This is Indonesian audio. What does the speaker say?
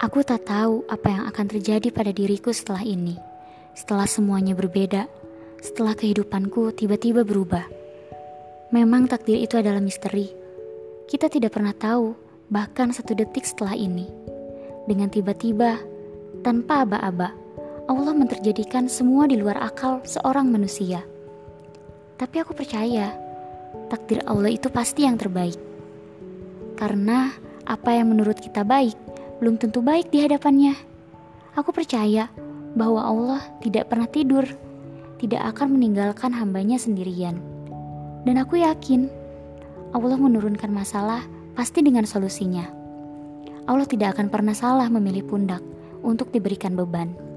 Aku tak tahu apa yang akan terjadi pada diriku setelah ini. Setelah semuanya berbeda, setelah kehidupanku tiba-tiba berubah. Memang takdir itu adalah misteri. Kita tidak pernah tahu, bahkan satu detik setelah ini. Dengan tiba-tiba, tanpa aba-aba, Allah menterjadikan semua di luar akal seorang manusia. Tapi aku percaya, takdir Allah itu pasti yang terbaik. Karena apa yang menurut kita baik, belum tentu baik di hadapannya. Aku percaya bahwa Allah tidak pernah tidur, tidak akan meninggalkan hambanya sendirian. Dan aku yakin Allah menurunkan masalah pasti dengan solusinya. Allah tidak akan pernah salah memilih pundak untuk diberikan beban.